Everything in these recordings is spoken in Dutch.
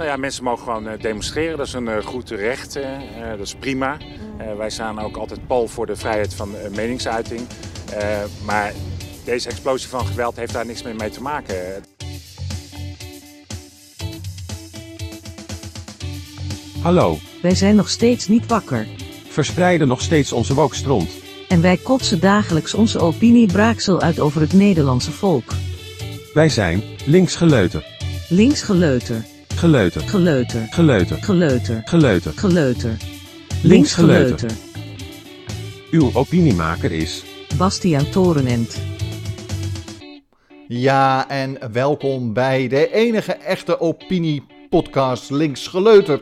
Nou ja, mensen mogen gewoon eh, demonstreren. Dat is een uh, goed recht. Uh, dat is prima. wij staan ook altijd pal voor de vrijheid van meningsuiting. maar deze explosie van geweld heeft daar niks meer mee te maken. Hallo. Wij zijn nog steeds niet wakker. Verspreiden nog steeds onze wokstront. En wij kotsen dagelijks onze opiniebraaksel uit over het Nederlandse volk. Wij zijn linksgeleuter. Linksgeleuter. Geleuter. Geleuter. Geleuter. Geleuter. Geleuter. Geleuter. Linksgeleuter. Uw opiniemaker is Bastiaan Torenent. Ja, en welkom bij de enige echte opiniepodcast Linksgeleuter.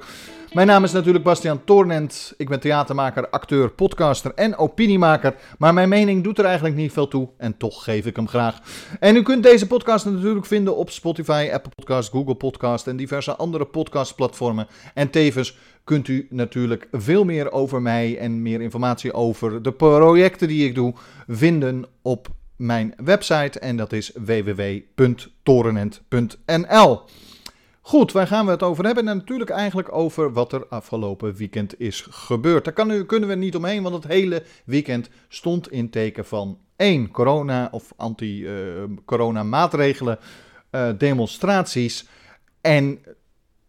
Mijn naam is natuurlijk Bastiaan Toornent. Ik ben theatermaker, acteur, podcaster en opiniemaker. Maar mijn mening doet er eigenlijk niet veel toe en toch geef ik hem graag. En u kunt deze podcast natuurlijk vinden op Spotify, Apple Podcast, Google Podcast en diverse andere podcastplatformen. En tevens kunt u natuurlijk veel meer over mij en meer informatie over de projecten die ik doe vinden op mijn website. En dat is www.torenent.nl. Goed, waar gaan we het over hebben? En natuurlijk eigenlijk over wat er afgelopen weekend is gebeurd. Daar kan, kunnen we niet omheen, want het hele weekend stond in teken van één corona of anti-corona maatregelen, uh, demonstraties en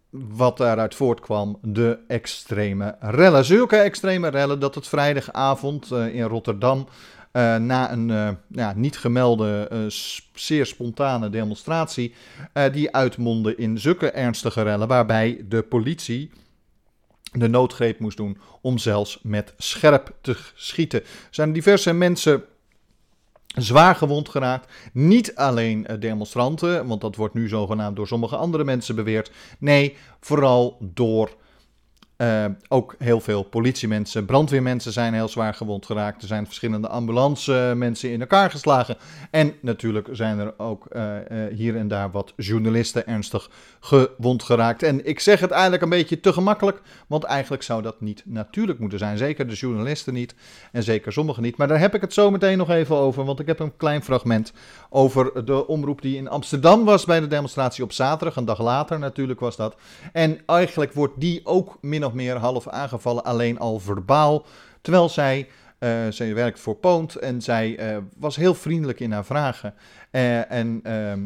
wat daaruit voortkwam, de extreme rellen. Zulke extreme rellen dat het vrijdagavond uh, in Rotterdam uh, na een uh, ja, niet gemelde, uh, zeer spontane demonstratie, die uitmondde in zulke ernstige rellen, waarbij de politie de noodgreep moest doen om zelfs met scherp te schieten. Er zijn diverse mensen zwaar gewond geraakt. Niet alleen demonstranten, want dat wordt nu zogenaamd door sommige andere mensen beweerd. Nee, vooral door uh, ook heel veel politiemensen, brandweermensen zijn heel zwaar gewond geraakt. Er zijn verschillende ambulance mensen in elkaar geslagen. En natuurlijk zijn er ook uh, uh, hier en daar wat journalisten ernstig gewond geraakt. En ik zeg het eigenlijk een beetje te gemakkelijk, want eigenlijk zou dat niet natuurlijk moeten zijn. Zeker de journalisten niet en zeker sommigen niet. Maar daar heb ik het zo meteen nog even over, want ik heb een klein fragment over de omroep die in Amsterdam was bij de demonstratie op zaterdag. Een dag later natuurlijk was dat. En eigenlijk wordt die ook min meer half aangevallen, alleen al verbaal. Terwijl zij, uh, zij werkt voor Poont en zij uh, was heel vriendelijk in haar vragen. Uh, en ehm,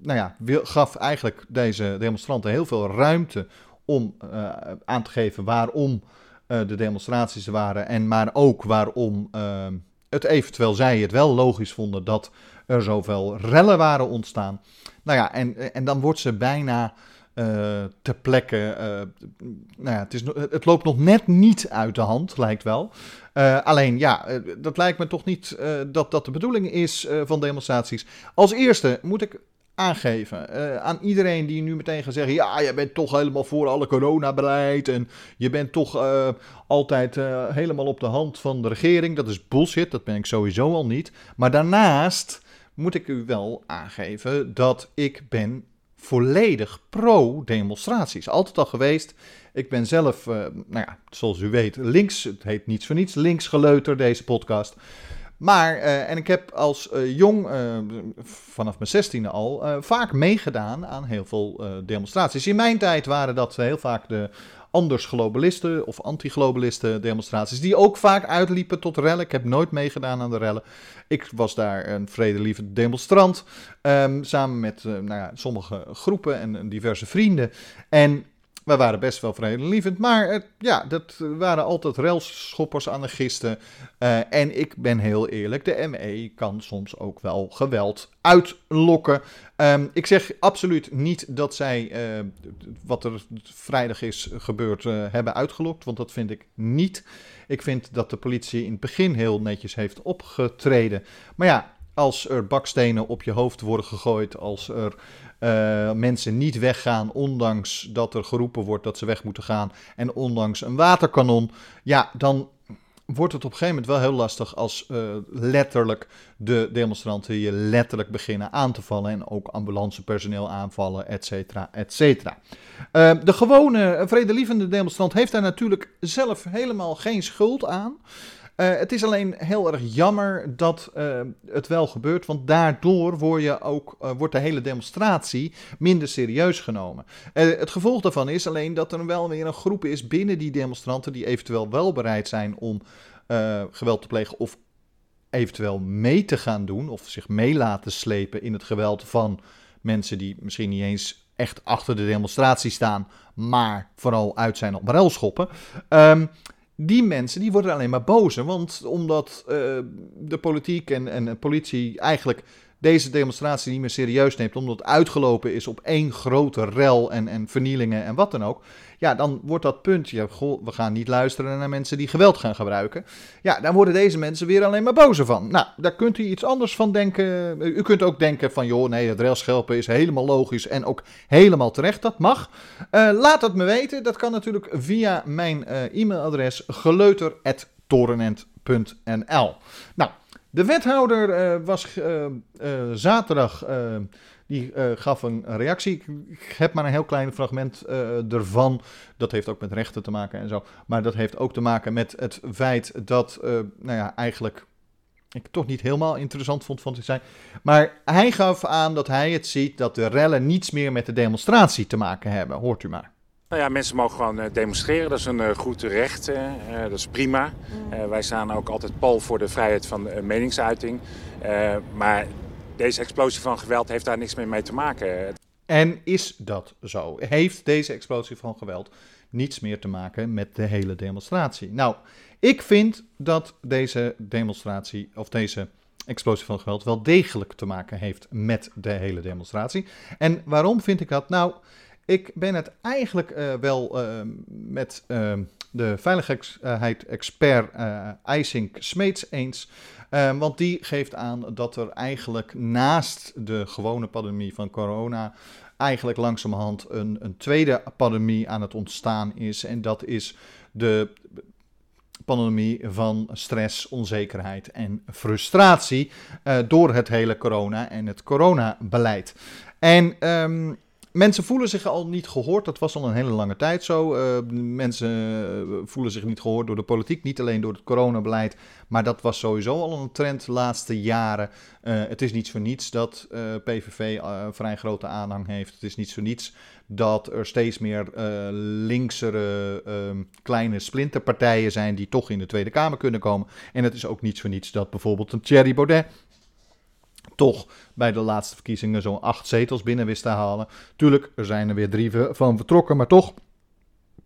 nou ja, gaf eigenlijk deze demonstranten heel veel ruimte om aan te geven waarom de demonstraties waren. En maar ook waarom ehm, het eventueel zij het wel logisch vonden dat er zoveel rellen waren ontstaan. Nou ja, en, en dan wordt ze bijna ter plekke. Uh, nou ja, het, is, het loopt nog net niet uit de hand, lijkt wel. Uh, alleen ja, dat lijkt me toch niet dat dat de bedoeling is van demonstraties. Als eerste moet ik aangeven aan iedereen die nu meteen gaat zeggen: ja, je bent toch helemaal voor alle coronabeleid en je bent toch altijd helemaal op de hand van de regering. Dat is bullshit, dat ben ik sowieso al niet. Maar daarnaast moet ik u wel aangeven dat ik ben volledig pro-demonstraties. Altijd al geweest. Ik ben zelf, uh, nou ja, zoals u weet, links. Het heet niets voor niets. Linksgeleuter, deze podcast. Maar, uh, en ik heb als uh, jong, vanaf mijn zestiende al, vaak meegedaan aan heel veel demonstraties. In mijn tijd waren dat heel vaak de anders globalisten of anti-globalisten demonstraties, die ook vaak uitliepen tot rellen. Ik heb nooit meegedaan aan de rellen. Ik was daar een vredelievend demonstrant, um, samen met uh, nou ja, sommige groepen en diverse vrienden. En we waren best wel vredelievend, maar ja, dat waren altijd railschoppers, anarchisten. Uh, en ik ben heel eerlijk, de ME kan soms ook wel geweld uitlokken. Um, ik zeg absoluut niet dat zij uh, wat er vrijdag is gebeurd uh, hebben uitgelokt, want dat vind ik niet. Ik vind dat de politie in het begin heel netjes heeft opgetreden. Maar ja, als er bakstenen op je hoofd worden gegooid, als er uh, mensen niet weggaan, ondanks dat er geroepen wordt dat ze weg moeten gaan, en ondanks een waterkanon, ja, dan wordt het op een gegeven moment wel heel lastig als uh, letterlijk de demonstranten je letterlijk beginnen aan te vallen en ook ambulancepersoneel aanvallen, et cetera, et cetera. Uh, de gewone vredelievende demonstrant heeft daar natuurlijk zelf helemaal geen schuld aan. Uh, het is alleen heel erg jammer dat uh, het wel gebeurt, want daardoor word je ook, uh, wordt de hele demonstratie minder serieus genomen. het gevolg daarvan is alleen dat er wel weer een groep is binnen die demonstranten die eventueel wel bereid zijn om geweld te plegen of eventueel mee te gaan doen of zich mee laten slepen in het geweld van mensen die misschien niet eens echt achter de demonstratie staan, maar vooral uit zijn op railschoppen. Um, die mensen die worden alleen maar bozer. Want omdat uh, de politiek en, en de politie eigenlijk deze demonstratie niet meer serieus neemt, omdat het uitgelopen is op één grote rel en, en vernielingen en wat dan ook, ja, dan wordt dat punt, ja, goh, we gaan niet luisteren naar mensen die geweld gaan gebruiken. Ja, dan worden deze mensen weer alleen maar bozer van. Nou, daar kunt u iets anders van denken. U kunt ook denken van, joh, nee, het railschelpen is helemaal logisch en ook helemaal terecht. Dat mag. Uh, laat het me weten. Dat kan natuurlijk via mijn uh, e-mailadres geleuter.torenent.nl. Nou, de wethouder uh, was zaterdag, die gaf een reactie. Ik heb maar een heel klein fragment ervan. Dat heeft ook met rechten te maken en zo. Maar dat heeft ook te maken met het feit dat, nou ja, eigenlijk ik toch niet helemaal interessant vond van te zijn. Maar hij gaf aan dat hij het ziet dat de rellen niets meer met de demonstratie te maken hebben. Hoort u maar. Nou ja, mensen mogen gewoon eh, demonstreren. Dat is een goed recht. Dat is prima. Uh, wij staan ook altijd pal voor de vrijheid van meningsuiting. maar deze explosie van geweld heeft daar niks meer mee te maken. En is dat zo? Heeft deze explosie van geweld niets meer te maken met de hele demonstratie? Nou, ik vind dat deze demonstratie of deze explosie van geweld wel degelijk te maken heeft met de hele demonstratie. En waarom vind ik dat? Nou, ik ben het eigenlijk uh, wel uh, met uh, de veiligheidsexpert uh, IJsink Smeets eens. want die geeft aan dat er eigenlijk naast de gewone pandemie van corona eigenlijk langzamerhand een, een tweede pandemie aan het ontstaan is. En dat is de pandemie van stress, onzekerheid en frustratie door het hele corona en het coronabeleid. En Mensen voelen zich al niet gehoord. Dat was al een hele lange tijd zo. Uh, mensen eh, voelen zich niet gehoord door de politiek. Niet alleen door het coronabeleid. Maar dat was sowieso al een trend de laatste jaren. Uh, het is niet voor niets dat PVV vrij grote aanhang heeft. Het is niet voor niets dat er steeds meer linksere ehm, kleine splinterpartijen zijn. die toch in de Tweede Kamer kunnen komen. En het is ook niet voor niets dat bijvoorbeeld een Thierry Baudet toch bij de laatste verkiezingen zo'n acht zetels binnen wist te halen. Tuurlijk, er zijn er weer drie van vertrokken, maar toch,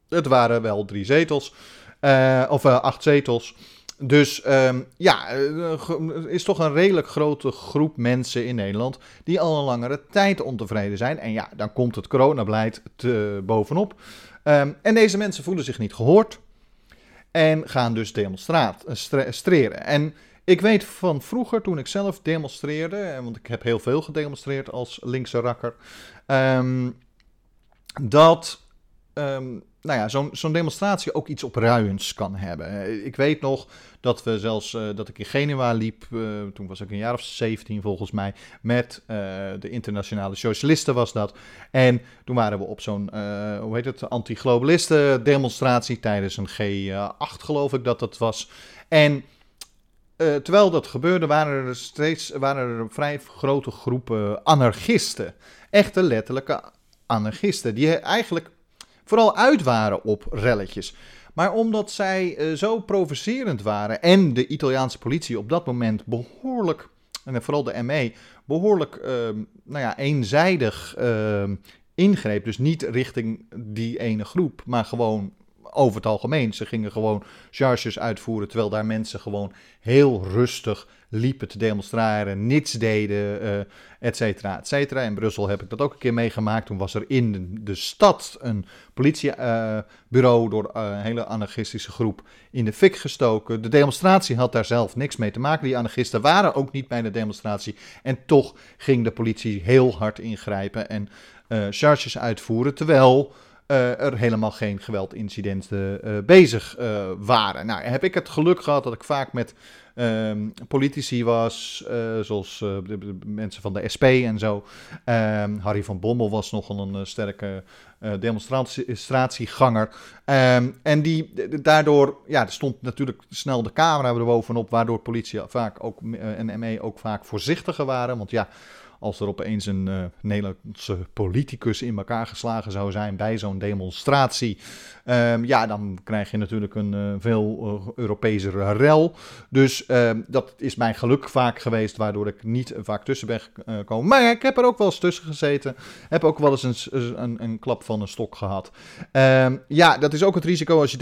het waren wel drie zetels. Uh, of uh, acht zetels. Dus um, ja, er is toch een redelijk grote groep mensen in Nederland die al een langere tijd ontevreden zijn. En ja, dan komt het coronabeleid te bovenop. Um, en deze mensen voelen zich niet gehoord en gaan dus demonstreren. En ik weet van vroeger, toen ik zelf demonstreerde, want ik heb heel veel gedemonstreerd als linkse rakker, um, dat um, nou ja, zo'n zo'n demonstratie ook iets opruiends kan hebben. Ik weet nog dat we zelfs, uh, dat ik in Genua liep, uh, toen was ik een jaar of 17 volgens mij, met uh, de internationale socialisten was dat. En toen waren we op zo'n, hoe heet het, anti-globalisten demonstratie tijdens een G8 geloof ik dat dat was. En uh, terwijl dat gebeurde, waren er steeds waren er vrij grote groepen anarchisten. Echte letterlijke anarchisten. Die eigenlijk vooral uit waren op relletjes. Maar omdat zij uh, zo provocerend waren en de Italiaanse politie op dat moment behoorlijk, en vooral de ME, behoorlijk uh, nou ja, eenzijdig ehm, ingreep. Dus niet richting die ene groep, maar gewoon over het algemeen. Ze gingen gewoon charges uitvoeren, terwijl daar mensen gewoon heel rustig liepen te demonstreren, niets deden, uh, et cetera, et cetera. In Brussel heb ik dat ook een keer meegemaakt. Toen was er in de, stad een politiebureau uh, door een hele anarchistische groep in de fik gestoken. De demonstratie had daar zelf niks mee te maken. Die anarchisten waren ook niet bij de demonstratie. En toch ging de politie heel hard ingrijpen en uh, charges uitvoeren, terwijl uh, er helemaal geen geweldincidenten uh, bezig uh, waren. Nou, heb ik het geluk gehad dat ik vaak met ehm, politici was, eh, zoals eh, de, mensen van de SP en zo. Ehm, Harry van Bommel was nogal een eh, sterke eh, demonstratieganger. Ehm, en die daardoor, ja, er stond natuurlijk snel de camera erbovenop, waardoor politie vaak ook eh, en ME ook vaak voorzichtiger waren. Want ja, als er opeens een eh, Nederlandse politicus in elkaar geslagen zou zijn bij zo'n demonstratie, ehm, ja, dan krijg je natuurlijk een eh, veel uh, Europese rel. Dus ehm, dat is mijn geluk vaak geweest, waardoor ik niet vaak tussen ben gekomen. Maar ik heb er ook wel eens tussen gezeten. Heb ook wel eens een, een, een klap van een stok gehad. Um, ja, dat is ook het risico als je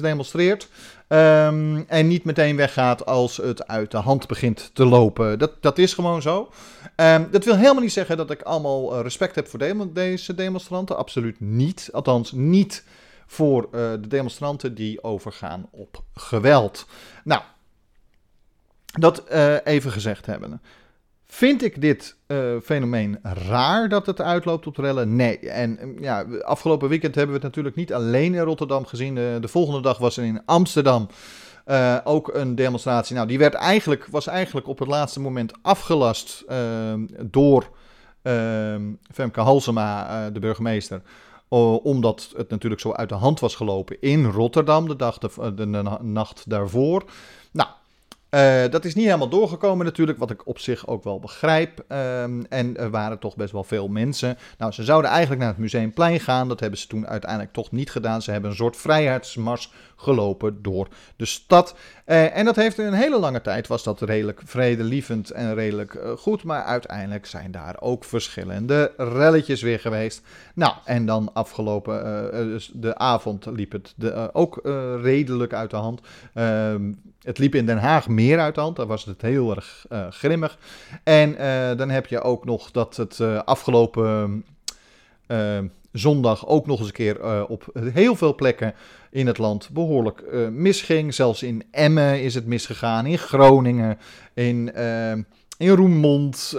demonstreert. Um, en niet meteen weggaat als het uit de hand begint te lopen. Dat, dat is gewoon zo. Um, dat wil helemaal niet zeggen dat ik allemaal respect heb voor de deze demonstranten. Absoluut niet. Althans, niet voor uh, de demonstranten die overgaan op geweld. Nou, dat uh, even gezegd hebben. Vind ik dit uh, fenomeen raar dat het uitloopt op rellen? Nee. En ja, afgelopen weekend hebben we het natuurlijk niet alleen in Rotterdam gezien. De, de volgende dag was er in Amsterdam uh, ook een demonstratie. Nou, die werd eigenlijk, was eigenlijk op het laatste moment afgelast door Femke Halsema, de burgemeester. omdat het natuurlijk zo uit de hand was gelopen in Rotterdam de, dag de nacht daarvoor. Nou, uh, dat is niet helemaal doorgekomen natuurlijk, wat ik op zich ook wel begrijp. Um, en er waren toch best wel veel mensen. Nou, ze zouden eigenlijk naar het Museumplein gaan. Dat hebben ze toen uiteindelijk toch niet gedaan. Ze hebben een soort vrijheidsmars gelopen door de stad. Uh, en dat heeft in een hele lange tijd, was dat redelijk vredelievend en redelijk uh, goed. Maar uiteindelijk zijn daar ook verschillende relletjes weer geweest. Nou, en dan afgelopen, dus de avond liep het de, ook redelijk uit de hand. Ehm, het liep in Den Haag meer uit de hand. Daar was het heel erg grimmig. En dan heb je ook nog dat het afgelopen zondag ook nog eens een keer op heel veel plekken in het land behoorlijk misging. Zelfs in Emmen is het misgegaan, in Groningen, in, in Roermond.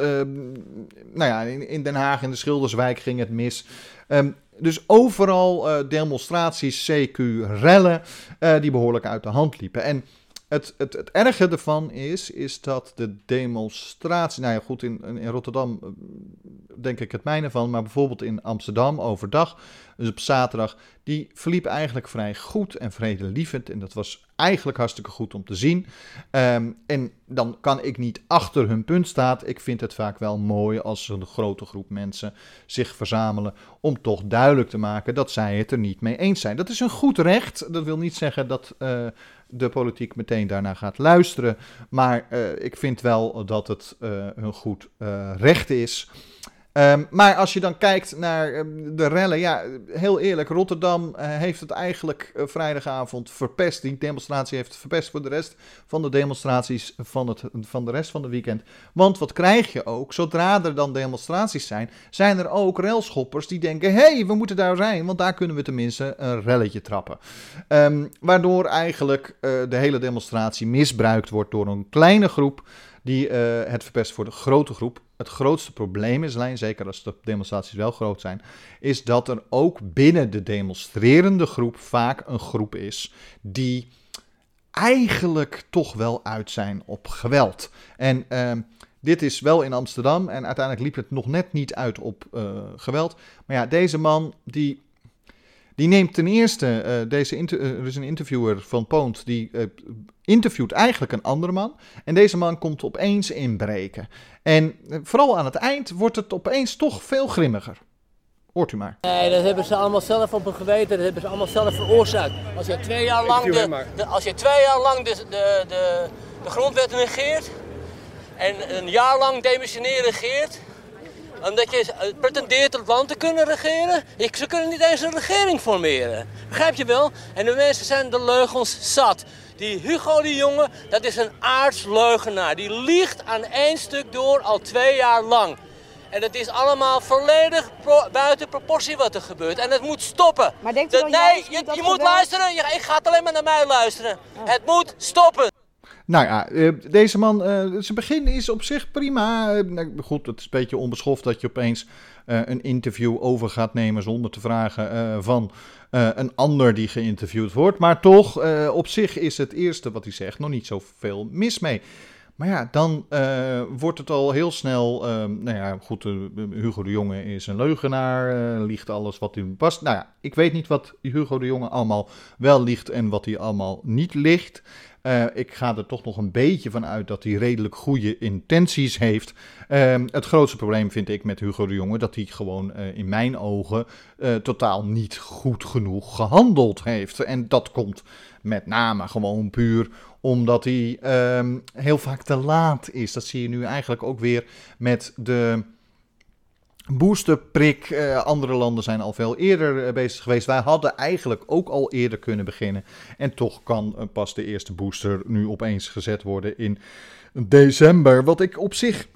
nou ja, in, Den Haag, in de Schilderswijk ging het mis. Um, dus overal demonstraties, CQ, rellen, die behoorlijk uit de hand liepen. En het, het, het erge ervan is, is dat de demonstratie, nou ja goed, in, in Rotterdam denk ik het mijne van, maar bijvoorbeeld in Amsterdam overdag, dus op zaterdag, die verliep eigenlijk vrij goed en vredelievend. En dat was eigenlijk hartstikke goed om te zien. Um, en dan kan ik niet achter hun punt staan. Ik vind het vaak wel mooi als een grote groep mensen zich verzamelen om toch duidelijk te maken dat zij het er niet mee eens zijn. Dat is een goed recht. Dat wil niet zeggen dat uh, de politiek meteen daarna gaat luisteren. Maar uh, ik vind wel dat het uh, een goed uh, recht is. Um, maar als je dan kijkt naar um, de rellen, ja, heel eerlijk, Rotterdam heeft het eigenlijk vrijdagavond verpest. Die demonstratie heeft het verpest voor de rest van de demonstraties van, het, van de rest van de weekend. Want wat krijg je ook? Zodra er dan demonstraties zijn, zijn er ook railschoppers die denken: hé, hey, we moeten daar zijn, want daar kunnen we tenminste een relletje trappen. Um, waardoor eigenlijk uh, de hele demonstratie misbruikt wordt door een kleine groep die het verpest voor de grote groep. Het grootste probleem is alleen, zeker als de demonstraties wel groot zijn, is dat er ook binnen de demonstrerende groep vaak een groep is die eigenlijk toch wel uit zijn op geweld. En uh, dit is wel in Amsterdam en uiteindelijk liep het nog net niet uit op uh, geweld. Maar ja, deze man die die neemt ten eerste, uh, deze uh, er is een interviewer van Poont, die interviewt eigenlijk een andere man. En deze man komt opeens inbreken. En vooral aan het eind wordt het opeens toch veel grimmiger. Hoort u maar. Nee, dat hebben ze allemaal zelf op hun geweten, dat hebben ze allemaal zelf veroorzaakt. Als je twee jaar lang de, de, als je twee jaar lang de, de, de, de grondwet negeert en een jaar lang demissionair regeert, omdat je pretendeert het land te kunnen regeren. Ze kunnen niet eens een regering formeren. Begrijp je wel? En de mensen zijn de leugens zat. Die Hugo de Jonge, dat is een aardsleugenaar. Die liegt aan één stuk door al twee jaar lang. En het is allemaal volledig pro buiten proportie wat er gebeurt. En het moet stoppen. Maar denkt dat, nee, je, je moet luisteren. Ik ga het alleen maar naar mij luisteren. Oh. Het moet stoppen. Nou ja, eh, deze man, eh, zijn begin is op zich prima. Eh, nou, goed, het is een beetje onbeschoft dat je opeens eh, een interview over gaat nemen zonder te vragen eh, van eh, een ander die geïnterviewd wordt. Maar toch, eh, op zich is het eerste wat hij zegt nog niet zoveel mis mee. Maar ja, dan eh, wordt het al heel snel. eh, nou ja, goed, Hugo de Jonge is een leugenaar. liegt alles wat hij past. Nou ja, ik weet niet wat Hugo de Jonge allemaal wel liegt en wat hij allemaal niet liegt. Eh, ik ga er toch nog een beetje van uit dat hij redelijk goede intenties heeft. Ehm, het grootste probleem vind ik met Hugo de Jonge dat hij gewoon eh, in mijn ogen eh, totaal niet goed genoeg gehandeld heeft. En dat komt met name gewoon puur omdat hij ehm, heel vaak te laat is. Dat zie je nu eigenlijk ook weer met de boosterprik. Eh, andere landen zijn al veel eerder eh, bezig geweest. Wij hadden eigenlijk ook al eerder kunnen beginnen. En toch kan eh, pas de eerste booster nu opeens gezet worden in december. Wat ik op zich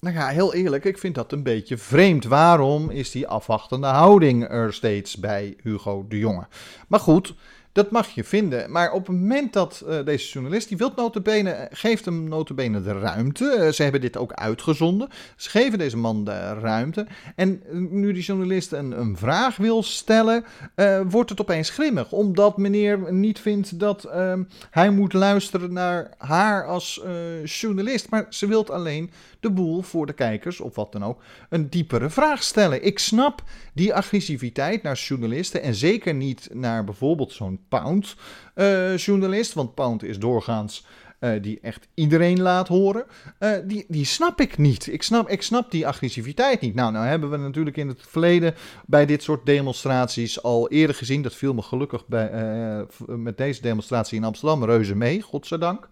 nou ja, heel eerlijk, ik vind dat een beetje vreemd. Waarom is die afwachtende houding er steeds bij Hugo de Jonge? Maar goed, dat mag je vinden. Maar op het moment dat eh, deze journalist, die wil notabene, geeft hem notabene de ruimte. Eh, ze hebben dit ook uitgezonden. Ze geven deze man de ruimte. En eh, nu die journalist een, vraag wil stellen, eh, wordt het opeens grimmig. Omdat meneer niet vindt dat ehm, hij moet luisteren naar haar als eh, journalist. Maar ze wilt alleen de boel voor de kijkers, of wat dan ook, een diepere vraag stellen. Ik snap die agressiviteit naar journalisten en zeker niet naar bijvoorbeeld zo'n Pound-journalist, want Pound is doorgaans eh, die echt iedereen laat horen. Eh, die, die snap ik niet. Ik snap, ik snap die agressiviteit niet. Nou, nou hebben we natuurlijk in het verleden bij dit soort demonstraties al eerder gezien. Dat viel me gelukkig bij, eh, met deze demonstratie in Amsterdam reuze mee, godzijdank.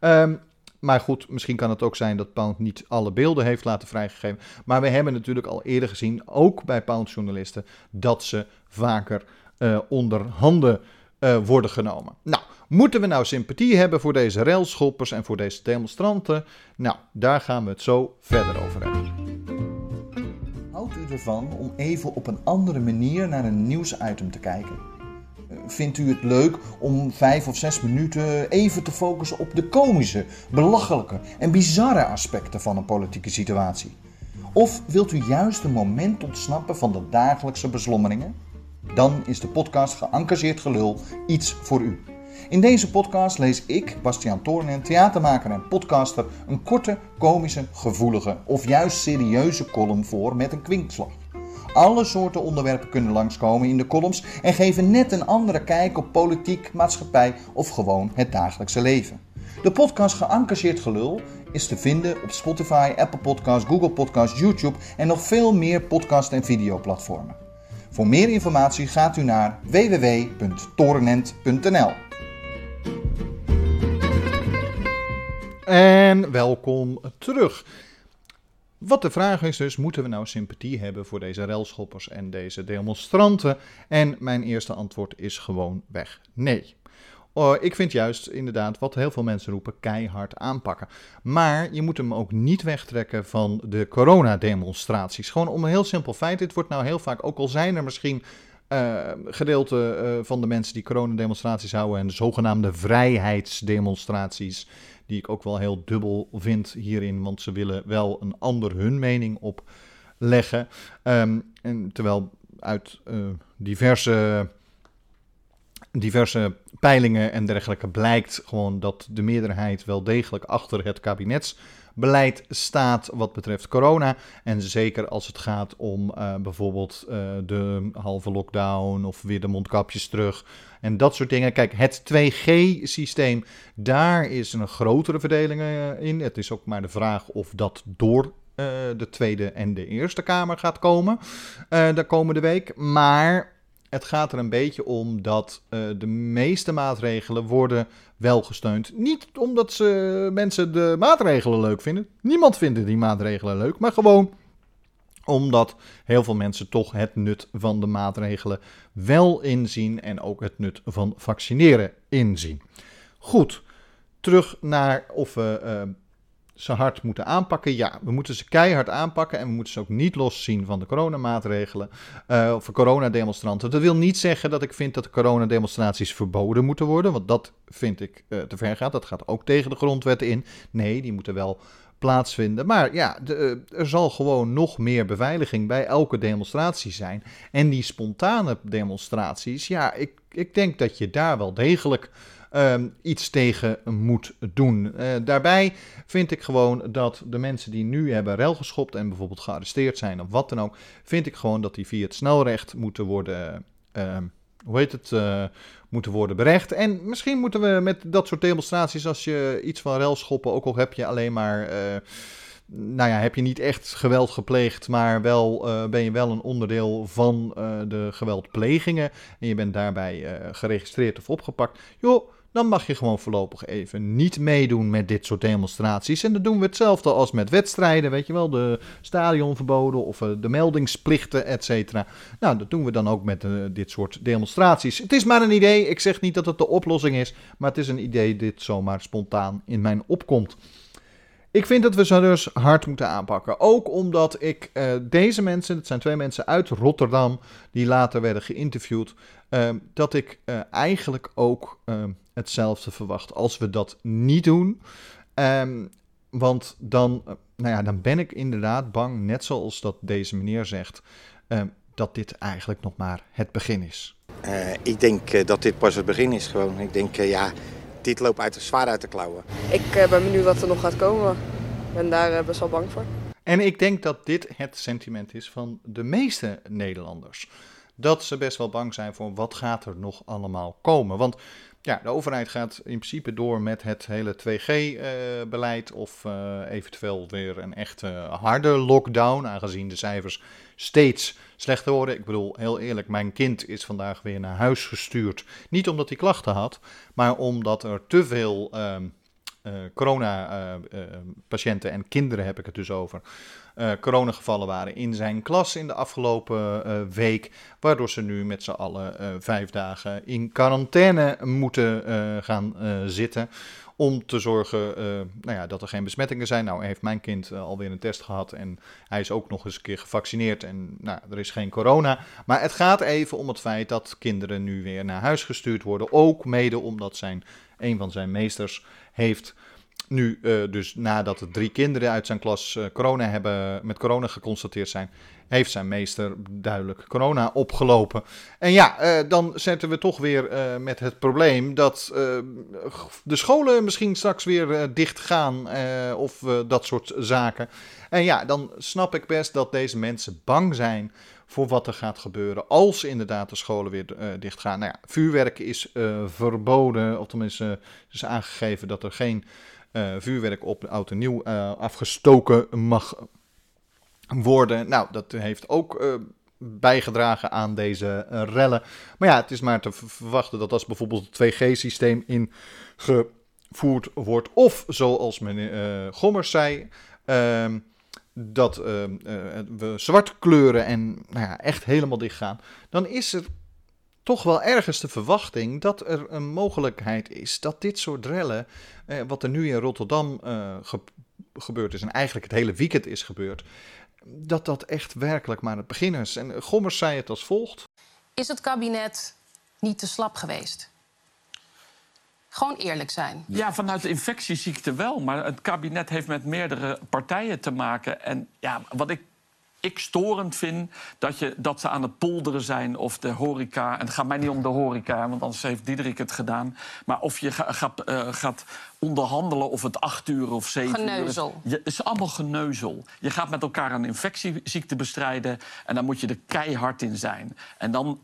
Ehm maar goed, misschien kan het ook zijn dat Pound niet alle beelden heeft laten vrijgegeven. Maar we hebben natuurlijk al eerder gezien, ook bij Pound-journalisten, dat ze vaker eh, onder handen eh, worden genomen. Nou, moeten we nou sympathie hebben voor deze railschoppers en voor deze demonstranten? Nou, daar gaan we het zo verder over hebben. Houdt u ervan om even op een andere manier naar een nieuwsitem te kijken? Eh, Vindt u het leuk om vijf of zes minuten even te focussen op de komische, belachelijke en bizarre aspecten van een politieke situatie? Of wilt u juist een moment ontsnappen van de dagelijkse beslommeringen? Dan is de podcast Geëngageerd Gelul iets voor u. In deze podcast lees ik, Bastiaan Toornen, theatermaker en podcaster, een korte, komische, gevoelige of juist serieuze column voor met een kwinkslag. Alle soorten onderwerpen kunnen langskomen in de columns en geven net een andere kijk op politiek, maatschappij of gewoon het dagelijkse leven. De podcast Geëngageerd Gelul is te vinden op Spotify, Apple Podcasts, Google Podcasts, YouTube en nog veel meer podcast- en videoplatformen. Voor meer informatie gaat u naar www.torenent.nl. En welkom terug. Wat de vraag is dus, moeten we nou sympathie hebben voor deze relschoppers en deze demonstranten? En mijn eerste antwoord is gewoon weg nee. Oh, ik vind juist inderdaad wat heel veel mensen roepen keihard aanpakken. Maar je moet hem ook niet wegtrekken van de coronademonstraties. Gewoon om een heel simpel feit. Dit wordt nou heel vaak, ook al zijn er misschien eh gedeelte eh, van de mensen die coronademonstraties houden en de zogenaamde vrijheidsdemonstraties, die ik ook wel heel dubbel vind hierin, want ze willen wel een ander hun mening opleggen. Ehm, en terwijl uit eh, diverse diverse peilingen en dergelijke blijkt gewoon dat de meerderheid wel degelijk achter het kabinetsbeleid staat wat betreft corona. En zeker als het gaat om eh, bijvoorbeeld eh, de halve lockdown of weer de mondkapjes terug en dat soort dingen. Kijk, het 2G-systeem, daar is een grotere verdeling eh, in. Het is ook maar de vraag of dat door de Tweede en de Eerste Kamer gaat komen de komende week. Maar het gaat er een beetje om dat eh, de meeste maatregelen worden wel gesteund. Niet omdat ze, mensen de maatregelen leuk vinden. Niemand vindt die maatregelen leuk. Maar gewoon omdat heel veel mensen toch het nut van de maatregelen wel inzien. En ook het nut van vaccineren inzien. Goed, terug naar of we eh, ze hard moeten aanpakken. Ja, we moeten ze keihard aanpakken en we moeten ze ook niet loszien van de coronamaatregelen uh, of coronademonstranten. Dat wil niet zeggen dat ik vind dat de coronademonstraties verboden moeten worden, want dat vind ik uh, te ver gaat. Dat gaat ook tegen de grondwetten in. Nee, die moeten wel plaatsvinden. Maar ja, eh, er zal gewoon nog meer beveiliging bij elke demonstratie zijn. En die spontane demonstraties, ja, ik, ik denk dat je daar wel degelijk Ehm, iets tegen moet doen. Uh, daarbij vind ik gewoon dat de mensen die nu hebben rel geschopt en bijvoorbeeld gearresteerd zijn of wat dan ook, vind ik gewoon dat die via het snelrecht moeten worden. Ehm, hoe heet het, uh, moeten worden berecht. En misschien moeten we met dat soort demonstraties, als je iets van rel schoppen, ook al heb je alleen maar, uh, nou ja, heb je niet echt geweld gepleegd, maar wel ben je wel een onderdeel van de geweldplegingen en je bent daarbij geregistreerd of opgepakt. Joh, dan mag je gewoon voorlopig even niet meedoen met dit soort demonstraties. En dan doen we hetzelfde als met wedstrijden, weet je wel, de stadionverboden of eh, de meldingsplichten, et cetera. Nou, dat doen we dan ook met uh, dit soort demonstraties. Het is maar een idee, ik zeg niet dat het de oplossing is, maar het is een idee dit zomaar spontaan in mijn opkomt. Ik vind dat we ze dus hard moeten aanpakken. Ook omdat ik uh, deze mensen, het zijn twee mensen uit Rotterdam, die later werden geïnterviewd, uh, dat ik uh, eigenlijk ook hetzelfde verwacht als we dat niet doen. Um, want dan, nou ja, dan ben ik inderdaad bang, net zoals dat deze meneer zegt, dat dit eigenlijk nog maar het begin is. ik denk dat dit pas het begin is gewoon. Ik denk, ja dit loopt uit, zwaar uit de klauwen. Ik uh, ben benieuwd wat er nog gaat komen. Ik ben daar uh, best wel bang voor. En ik denk dat dit het sentiment is van de meeste Nederlanders. Dat ze best wel bang zijn voor wat gaat er nog allemaal komen. Want ja, de overheid gaat in principe door met het hele 2G-beleid uh, of uh, eventueel weer een echte harde lockdown, aangezien de cijfers steeds slechter worden. Ik bedoel, heel eerlijk, mijn kind is vandaag weer naar huis gestuurd. Niet omdat hij klachten had, maar omdat er te veel uh, corona-patiënten en kinderen, heb ik het dus over, coronagevallen waren in zijn klas in de afgelopen week. Waardoor ze nu met z'n allen vijf dagen in quarantaine moeten gaan zitten. Om te zorgen nou ja, dat er geen besmettingen zijn. Nou heeft mijn kind alweer een test gehad en hij is ook nog eens een keer gevaccineerd. En nou, er is geen corona. Maar het gaat even om het feit dat kinderen nu weer naar huis gestuurd worden. Ook mede omdat zijn, een van zijn meesters heeft nu, uh, dus nadat er drie kinderen uit zijn klas uh, corona hebben, met corona geconstateerd zijn, heeft zijn meester duidelijk corona opgelopen. En ja, uh, dan zetten we toch weer met het probleem dat de scholen misschien straks weer dicht gaan of dat soort zaken. En ja, dan snap ik best dat deze mensen bang zijn voor wat er gaat gebeuren als inderdaad de scholen weer uh, dicht gaan. Nou ja, vuurwerk is uh, verboden, of tenminste is aangegeven dat er geen vuurwerk op oud en nieuw afgestoken mag worden. Nou, dat heeft ook bijgedragen aan deze rellen. Maar ja, het is maar te verwachten dat als bijvoorbeeld het 2G-systeem ingevoerd wordt, of zoals meneer Gommers zei, ehm, dat we zwart kleuren en nou ja, echt helemaal dicht gaan, dan is er toch wel ergens de verwachting dat er een mogelijkheid is dat dit soort rellen, eh, wat er nu in Rotterdam eh, ge gebeurd is en eigenlijk het hele weekend is gebeurd, dat dat echt werkelijk maar het begin is. En Gommers zei het als volgt. Is het kabinet niet te slap geweest? Gewoon eerlijk zijn. Ja, vanuit de infectieziekte wel. Maar het kabinet heeft met meerdere partijen te maken. En ja, wat ik ik storend vind dat, je, dat ze aan het polderen zijn of de horeca... en het gaat mij niet om de horeca, want anders heeft Diederik het gedaan... maar of je ga, gaat, uh, gaat onderhandelen of het acht uur of zeven geneuzel. uur... Het is allemaal geneuzel. Je gaat met elkaar een infectieziekte bestrijden... en dan moet je er keihard in zijn. En dan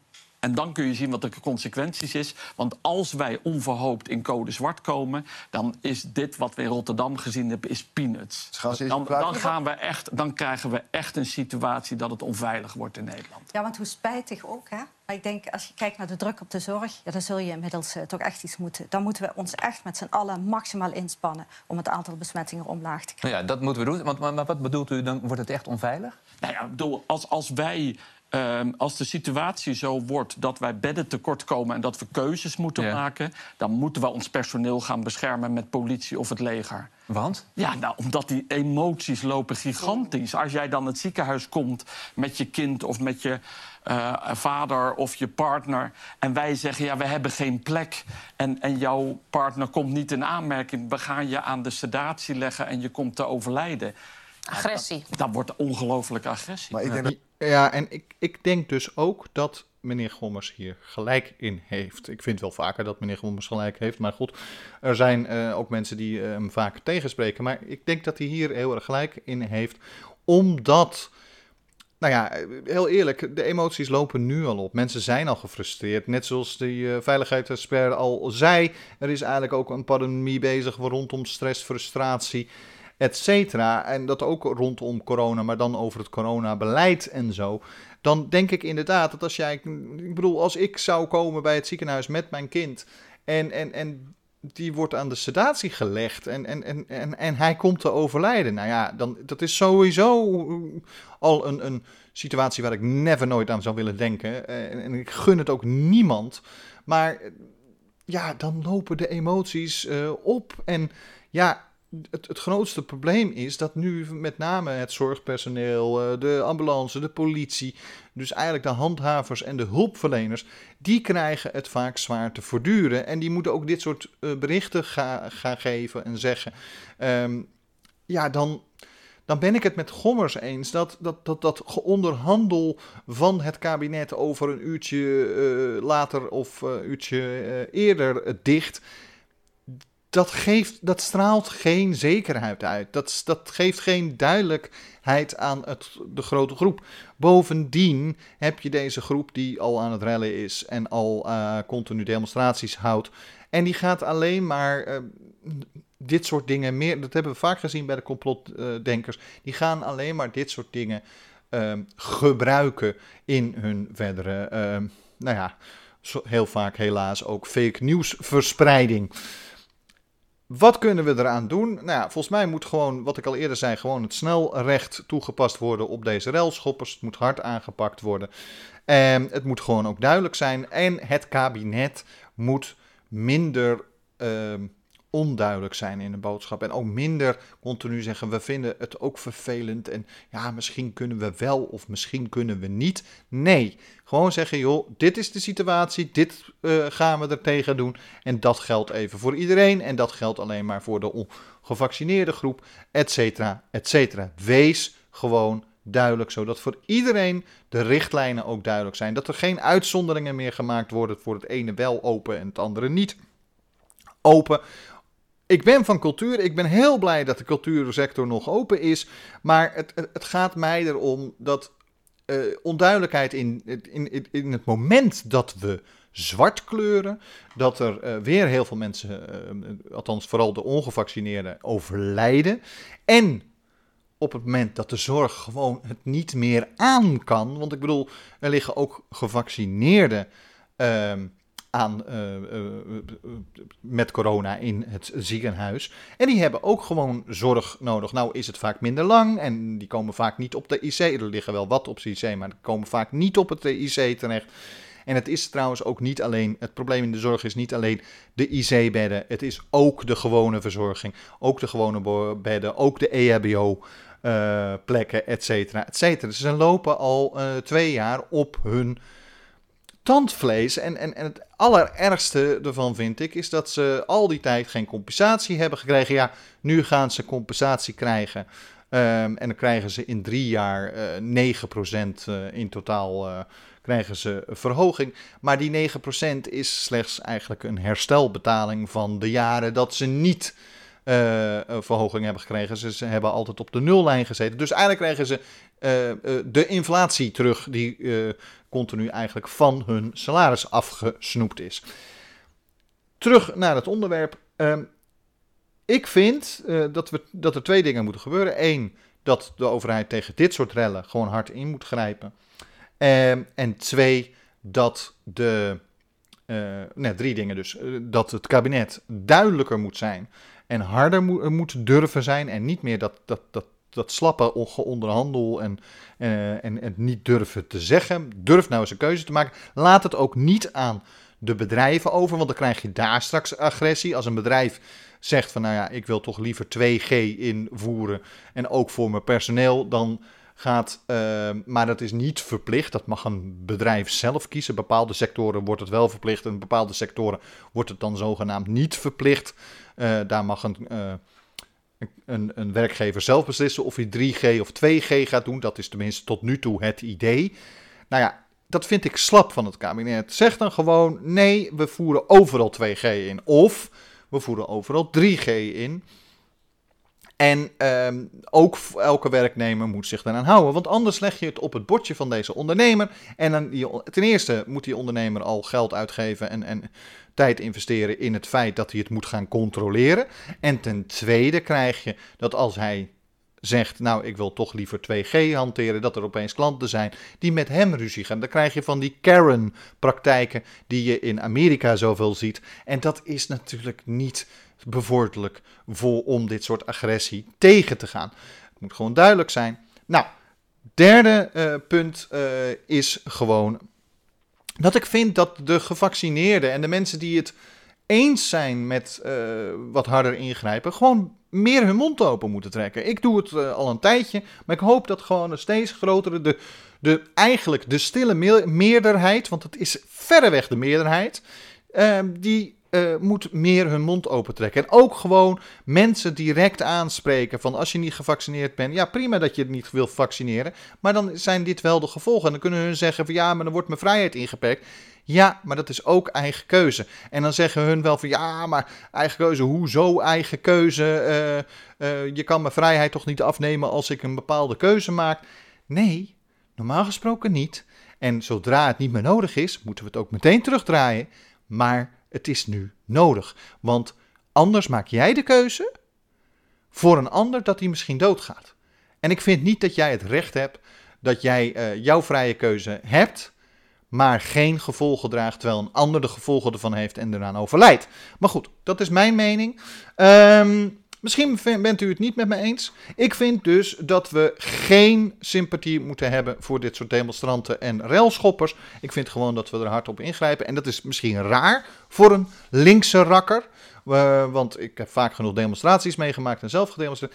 en dan kun je zien wat de consequenties is. Want als wij onverhoopt in code zwart komen, dan is dit wat we in Rotterdam gezien hebben, is peanuts. Dan, dan, gaan we echt, dan krijgen we echt een situatie dat het onveilig wordt in Nederland. Ja, want hoe spijtig ook, hè? Maar ik denk, als je kijkt naar de druk op de zorg, ja, dan zul je inmiddels uh, toch echt iets moeten. Dan moeten we ons echt met z'n allen maximaal inspannen om het aantal besmettingen omlaag te krijgen. Nou ja, dat moeten we doen. Want, maar, maar wat bedoelt u, dan wordt het echt onveilig? Nou ja, bedoel, als, als wij Ehm, als de situatie zo wordt dat wij bedden tekort komen en dat we keuzes moeten Ja. maken, dan moeten we ons personeel gaan beschermen met politie of het leger. Want? Ja, nou, omdat die emoties lopen gigantisch. Als jij dan het ziekenhuis komt met je kind of met je eh, vader of je partner... en wij zeggen, ja, we hebben geen plek... En, en jouw partner komt niet in aanmerking... we gaan je aan de sedatie leggen en je komt te overlijden. Agressie. Dat wordt ongelooflijke agressie. Maar ik denk dat... Ja, en ik, ik denk dus ook dat meneer Gommers hier gelijk in heeft. Ik vind wel vaker dat meneer Gommers gelijk heeft, maar goed, er zijn eh, ook mensen die eh, hem vaak tegenspreken. Maar ik denk dat hij hier heel erg gelijk in heeft, omdat... Nou ja, heel eerlijk, de emoties lopen nu al op. Mensen zijn al gefrustreerd. Net zoals die eh veiligheidsexpert al zei, er is eigenlijk ook een pandemie bezig rondom stress, frustratie, et cetera. En dat ook rondom corona, maar dan over het coronabeleid en zo. Dan denk ik inderdaad dat als jij, ik bedoel, als ik zou komen bij het ziekenhuis met mijn kind en, en, en die wordt aan de sedatie gelegd en, en, en, en, en hij komt te overlijden. Nou ja, dan, dat is sowieso al een, een situatie waar ik never nooit aan zou willen denken. Eh, En, en ik gun het ook niemand. Maar ja, dan lopen de emoties eh, op. En ja, het, het grootste probleem is dat nu met name het zorgpersoneel, eh, de ambulance, de politie, dus eigenlijk de handhavers en de hulpverleners, die krijgen het vaak zwaar te voortduren. En die moeten ook dit soort eh, berichten ga- gaan geven en zeggen. Ehm, ja, dan, dan ben ik het met Gommers eens dat dat, dat, dat geonderhandel van het kabinet over een uurtje eh, later of een uurtje eh, eerder dicht. Dat, geeft, dat straalt geen zekerheid uit. Dat, dat geeft geen duidelijkheid aan het, de grote groep. Bovendien heb je deze groep die al aan het rellen is en al eh, continu demonstraties houdt. En die gaat alleen maar eh, dit soort dingen meer. Dat hebben we vaak gezien bij de complotdenkers. Die gaan alleen maar dit soort dingen ehm, gebruiken in hun verdere, ehm, nou ja, heel vaak helaas ook fake nieuwsverspreiding. Wat kunnen we eraan doen? Nou ja, volgens mij moet gewoon, wat ik al eerder zei, gewoon het snelrecht toegepast worden op deze railschoppers. Het moet hard aangepakt worden. En het moet gewoon ook duidelijk zijn. En het kabinet moet minder ehm, onduidelijk zijn in de boodschap. En ook minder continu zeggen, we vinden het ook vervelend. En ja, misschien kunnen we wel of misschien kunnen we niet. Nee, gewoon zeggen, joh, dit is de situatie. Dit eh, gaan we er tegen doen. En dat geldt even voor iedereen. En dat geldt alleen maar voor de ongevaccineerde groep, et cetera, et cetera. Wees gewoon duidelijk, zodat voor iedereen de richtlijnen ook duidelijk zijn. Dat er geen uitzonderingen meer gemaakt worden voor het ene wel open en het andere niet open. Ik ben van cultuur. Ik ben heel blij dat de cultuursector nog open is. Maar het, het, gaat mij erom dat eh, onduidelijkheid in, in, in, in het moment dat we zwart kleuren, dat er eh, weer heel veel mensen, eh, althans vooral de ongevaccineerden, overlijden. En op het moment dat de zorg gewoon het niet meer aan kan. Want ik bedoel, er liggen ook gevaccineerden ehm, aan, eh, eh, eh, met corona in het ziekenhuis. En die hebben ook gewoon zorg nodig. Nou is het vaak minder lang en die komen vaak niet op de IC. Er liggen wel wat op de IC, maar die komen vaak niet op het IC terecht. En het is trouwens ook niet alleen, het probleem in de zorg is niet alleen de IC-bedden. Het is ook de gewone verzorging, ook de gewone bedden, ook de E EHBO. eh, plekken, et cetera, et cetera. Dus ze lopen al eh, twee jaar op hun tandvlees. En, en, en het allerergste ervan vind ik, is dat ze al die tijd geen compensatie hebben gekregen. Ja, nu gaan ze compensatie krijgen. Ehm, en dan krijgen ze in drie jaar eh 9% eh, in totaal eh, krijgen ze verhoging. Maar die 9% is slechts eigenlijk een herstelbetaling van de jaren dat ze niet een verhoging hebben gekregen. Ze, hebben altijd op de nullijn gezeten. Dus eigenlijk krijgen ze eh, eh, de inflatie terug die continu eigenlijk van hun salaris afgesnoept is. Terug naar het onderwerp. Ehm, ik vind dat, we, dat er twee dingen moeten gebeuren. Eén, dat de overheid tegen dit soort rellen gewoon hard in moet grijpen. Ehm, en twee, dat de. nee, drie dingen dus. Dat het kabinet duidelijker moet zijn en harder moet, moet durven zijn. En niet meer dat, dat, dat dat slappe onderhandel en, uh, en, en niet durven te zeggen. Durf nou eens een keuze te maken. Laat het ook niet aan de bedrijven over, want dan krijg je daar straks agressie. Als een bedrijf zegt van nou ja, ik wil toch liever 2G invoeren en ook voor mijn personeel, dan gaat, uh, maar dat is niet verplicht. Dat mag een bedrijf zelf kiezen. Bepaalde sectoren wordt het wel verplicht en bepaalde sectoren wordt het dan zogenaamd niet verplicht. Uh, daar mag een, uh, een, een, werkgever zelf beslissen of hij 3G of 2G gaat doen. Dat is tenminste tot nu toe het idee. Nou ja, dat vind ik slap van het kabinet. Zeg dan gewoon: nee, we voeren overal 2G in. Of we voeren overal 3G in. En ehm, ook elke werknemer moet zich daaraan houden. Want anders leg je het op het bordje van deze ondernemer. En dan, ten eerste moet die ondernemer al geld uitgeven en, en tijd investeren in het feit dat hij het moet gaan controleren. En ten tweede krijg je dat als hij zegt, nou ik wil toch liever 2G hanteren, dat er opeens klanten zijn die met hem ruzie gaan. Dan krijg je van die Karen-praktijken die je in Amerika zoveel ziet. En dat is natuurlijk niet bevorderlijk voor, om dit soort agressie tegen te gaan. Het moet gewoon duidelijk zijn. Nou, derde uh, punt uh, is gewoon dat ik vind dat de gevaccineerden en de mensen die het eens zijn met uh, wat harder ingrijpen, gewoon meer hun mond open moeten trekken. Ik doe het uh, al een tijdje, maar ik hoop dat gewoon een steeds grotere, de, de, eigenlijk de stille meerderheid, want het is verreweg de meerderheid, uh, die uh, moet meer hun mond opentrekken. En ook gewoon mensen direct aanspreken van als je niet gevaccineerd bent. Ja, prima dat je het niet wil vaccineren. Maar dan zijn dit wel de gevolgen. En dan kunnen hun zeggen van ja, maar dan wordt mijn vrijheid ingeperkt. Ja, maar dat is ook eigen keuze. En dan zeggen hun wel van ja, maar eigen keuze, hoezo eigen keuze? Uh, uh, je kan mijn vrijheid toch niet afnemen als ik een bepaalde keuze maak? Nee, normaal gesproken niet. En zodra het niet meer nodig is, moeten we het ook meteen terugdraaien. Maar het is nu nodig. Want anders maak jij de keuze voor een ander dat hij misschien doodgaat. En ik vind niet dat jij het recht hebt dat jij uh, jouw vrije keuze hebt, maar geen gevolgen draagt, terwijl een ander de gevolgen ervan heeft en eraan overlijdt. Maar goed, dat is mijn mening. Um, Misschien bent u het niet met me eens. Ik vind dus dat we geen sympathie moeten hebben voor dit soort demonstranten en railschoppers. Ik vind gewoon dat we er hard op ingrijpen. En dat is misschien raar voor een linkse rakker. Want ik heb vaak genoeg demonstraties meegemaakt en zelf gedemonstreerd.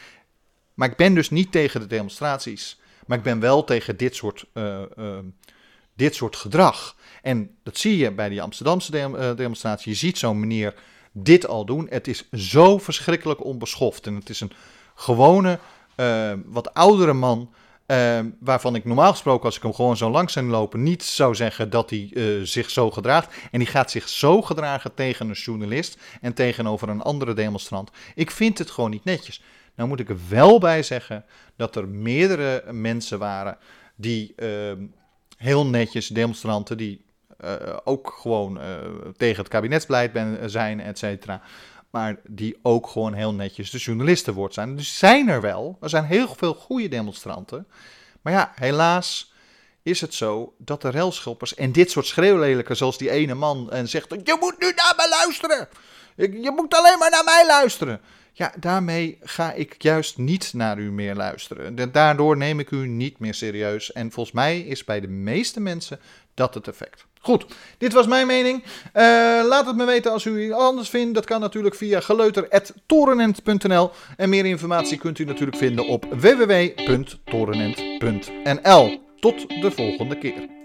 Maar ik ben dus niet tegen de demonstraties. Maar ik ben wel tegen dit soort, uh, uh, dit soort gedrag. En dat zie je bij die Amsterdamse de demonstratie. Je ziet zo'n meneer dit al doen. Het is zo verschrikkelijk onbeschoft. En het is een gewone, uh, wat oudere man. Uh, waarvan ik normaal gesproken, als ik hem gewoon zo langs zou lopen, niet zou zeggen dat hij uh, zich zo gedraagt. En die gaat zich zo gedragen tegen een journalist en tegenover een andere demonstrant. Ik vind het gewoon niet netjes. Nou moet ik er wel bij zeggen dat er meerdere mensen waren die heel netjes, demonstranten, die ook gewoon uh, tegen het kabinetsbeleid ben, zijn, et cetera. Maar die ook gewoon heel netjes de journalistenwoord zijn. Dus zijn er wel. Er zijn heel veel goede demonstranten. Maar ja, helaas is het zo dat de relschoppers en dit soort schreeuwlelijken, zoals die ene man, en zegt: Je moet nu naar mij luisteren. Je moet alleen maar naar mij luisteren. Ja, daarmee ga ik juist niet naar u meer luisteren. Daardoor neem ik u niet meer serieus. En volgens mij is bij de meeste mensen dat het effect. Goed, dit was mijn mening. Uh, laat het me weten als u iets anders vindt. Dat kan natuurlijk via geleuter.torenent.nl. En meer informatie kunt u natuurlijk vinden op www.torenent.nl. Tot de volgende keer.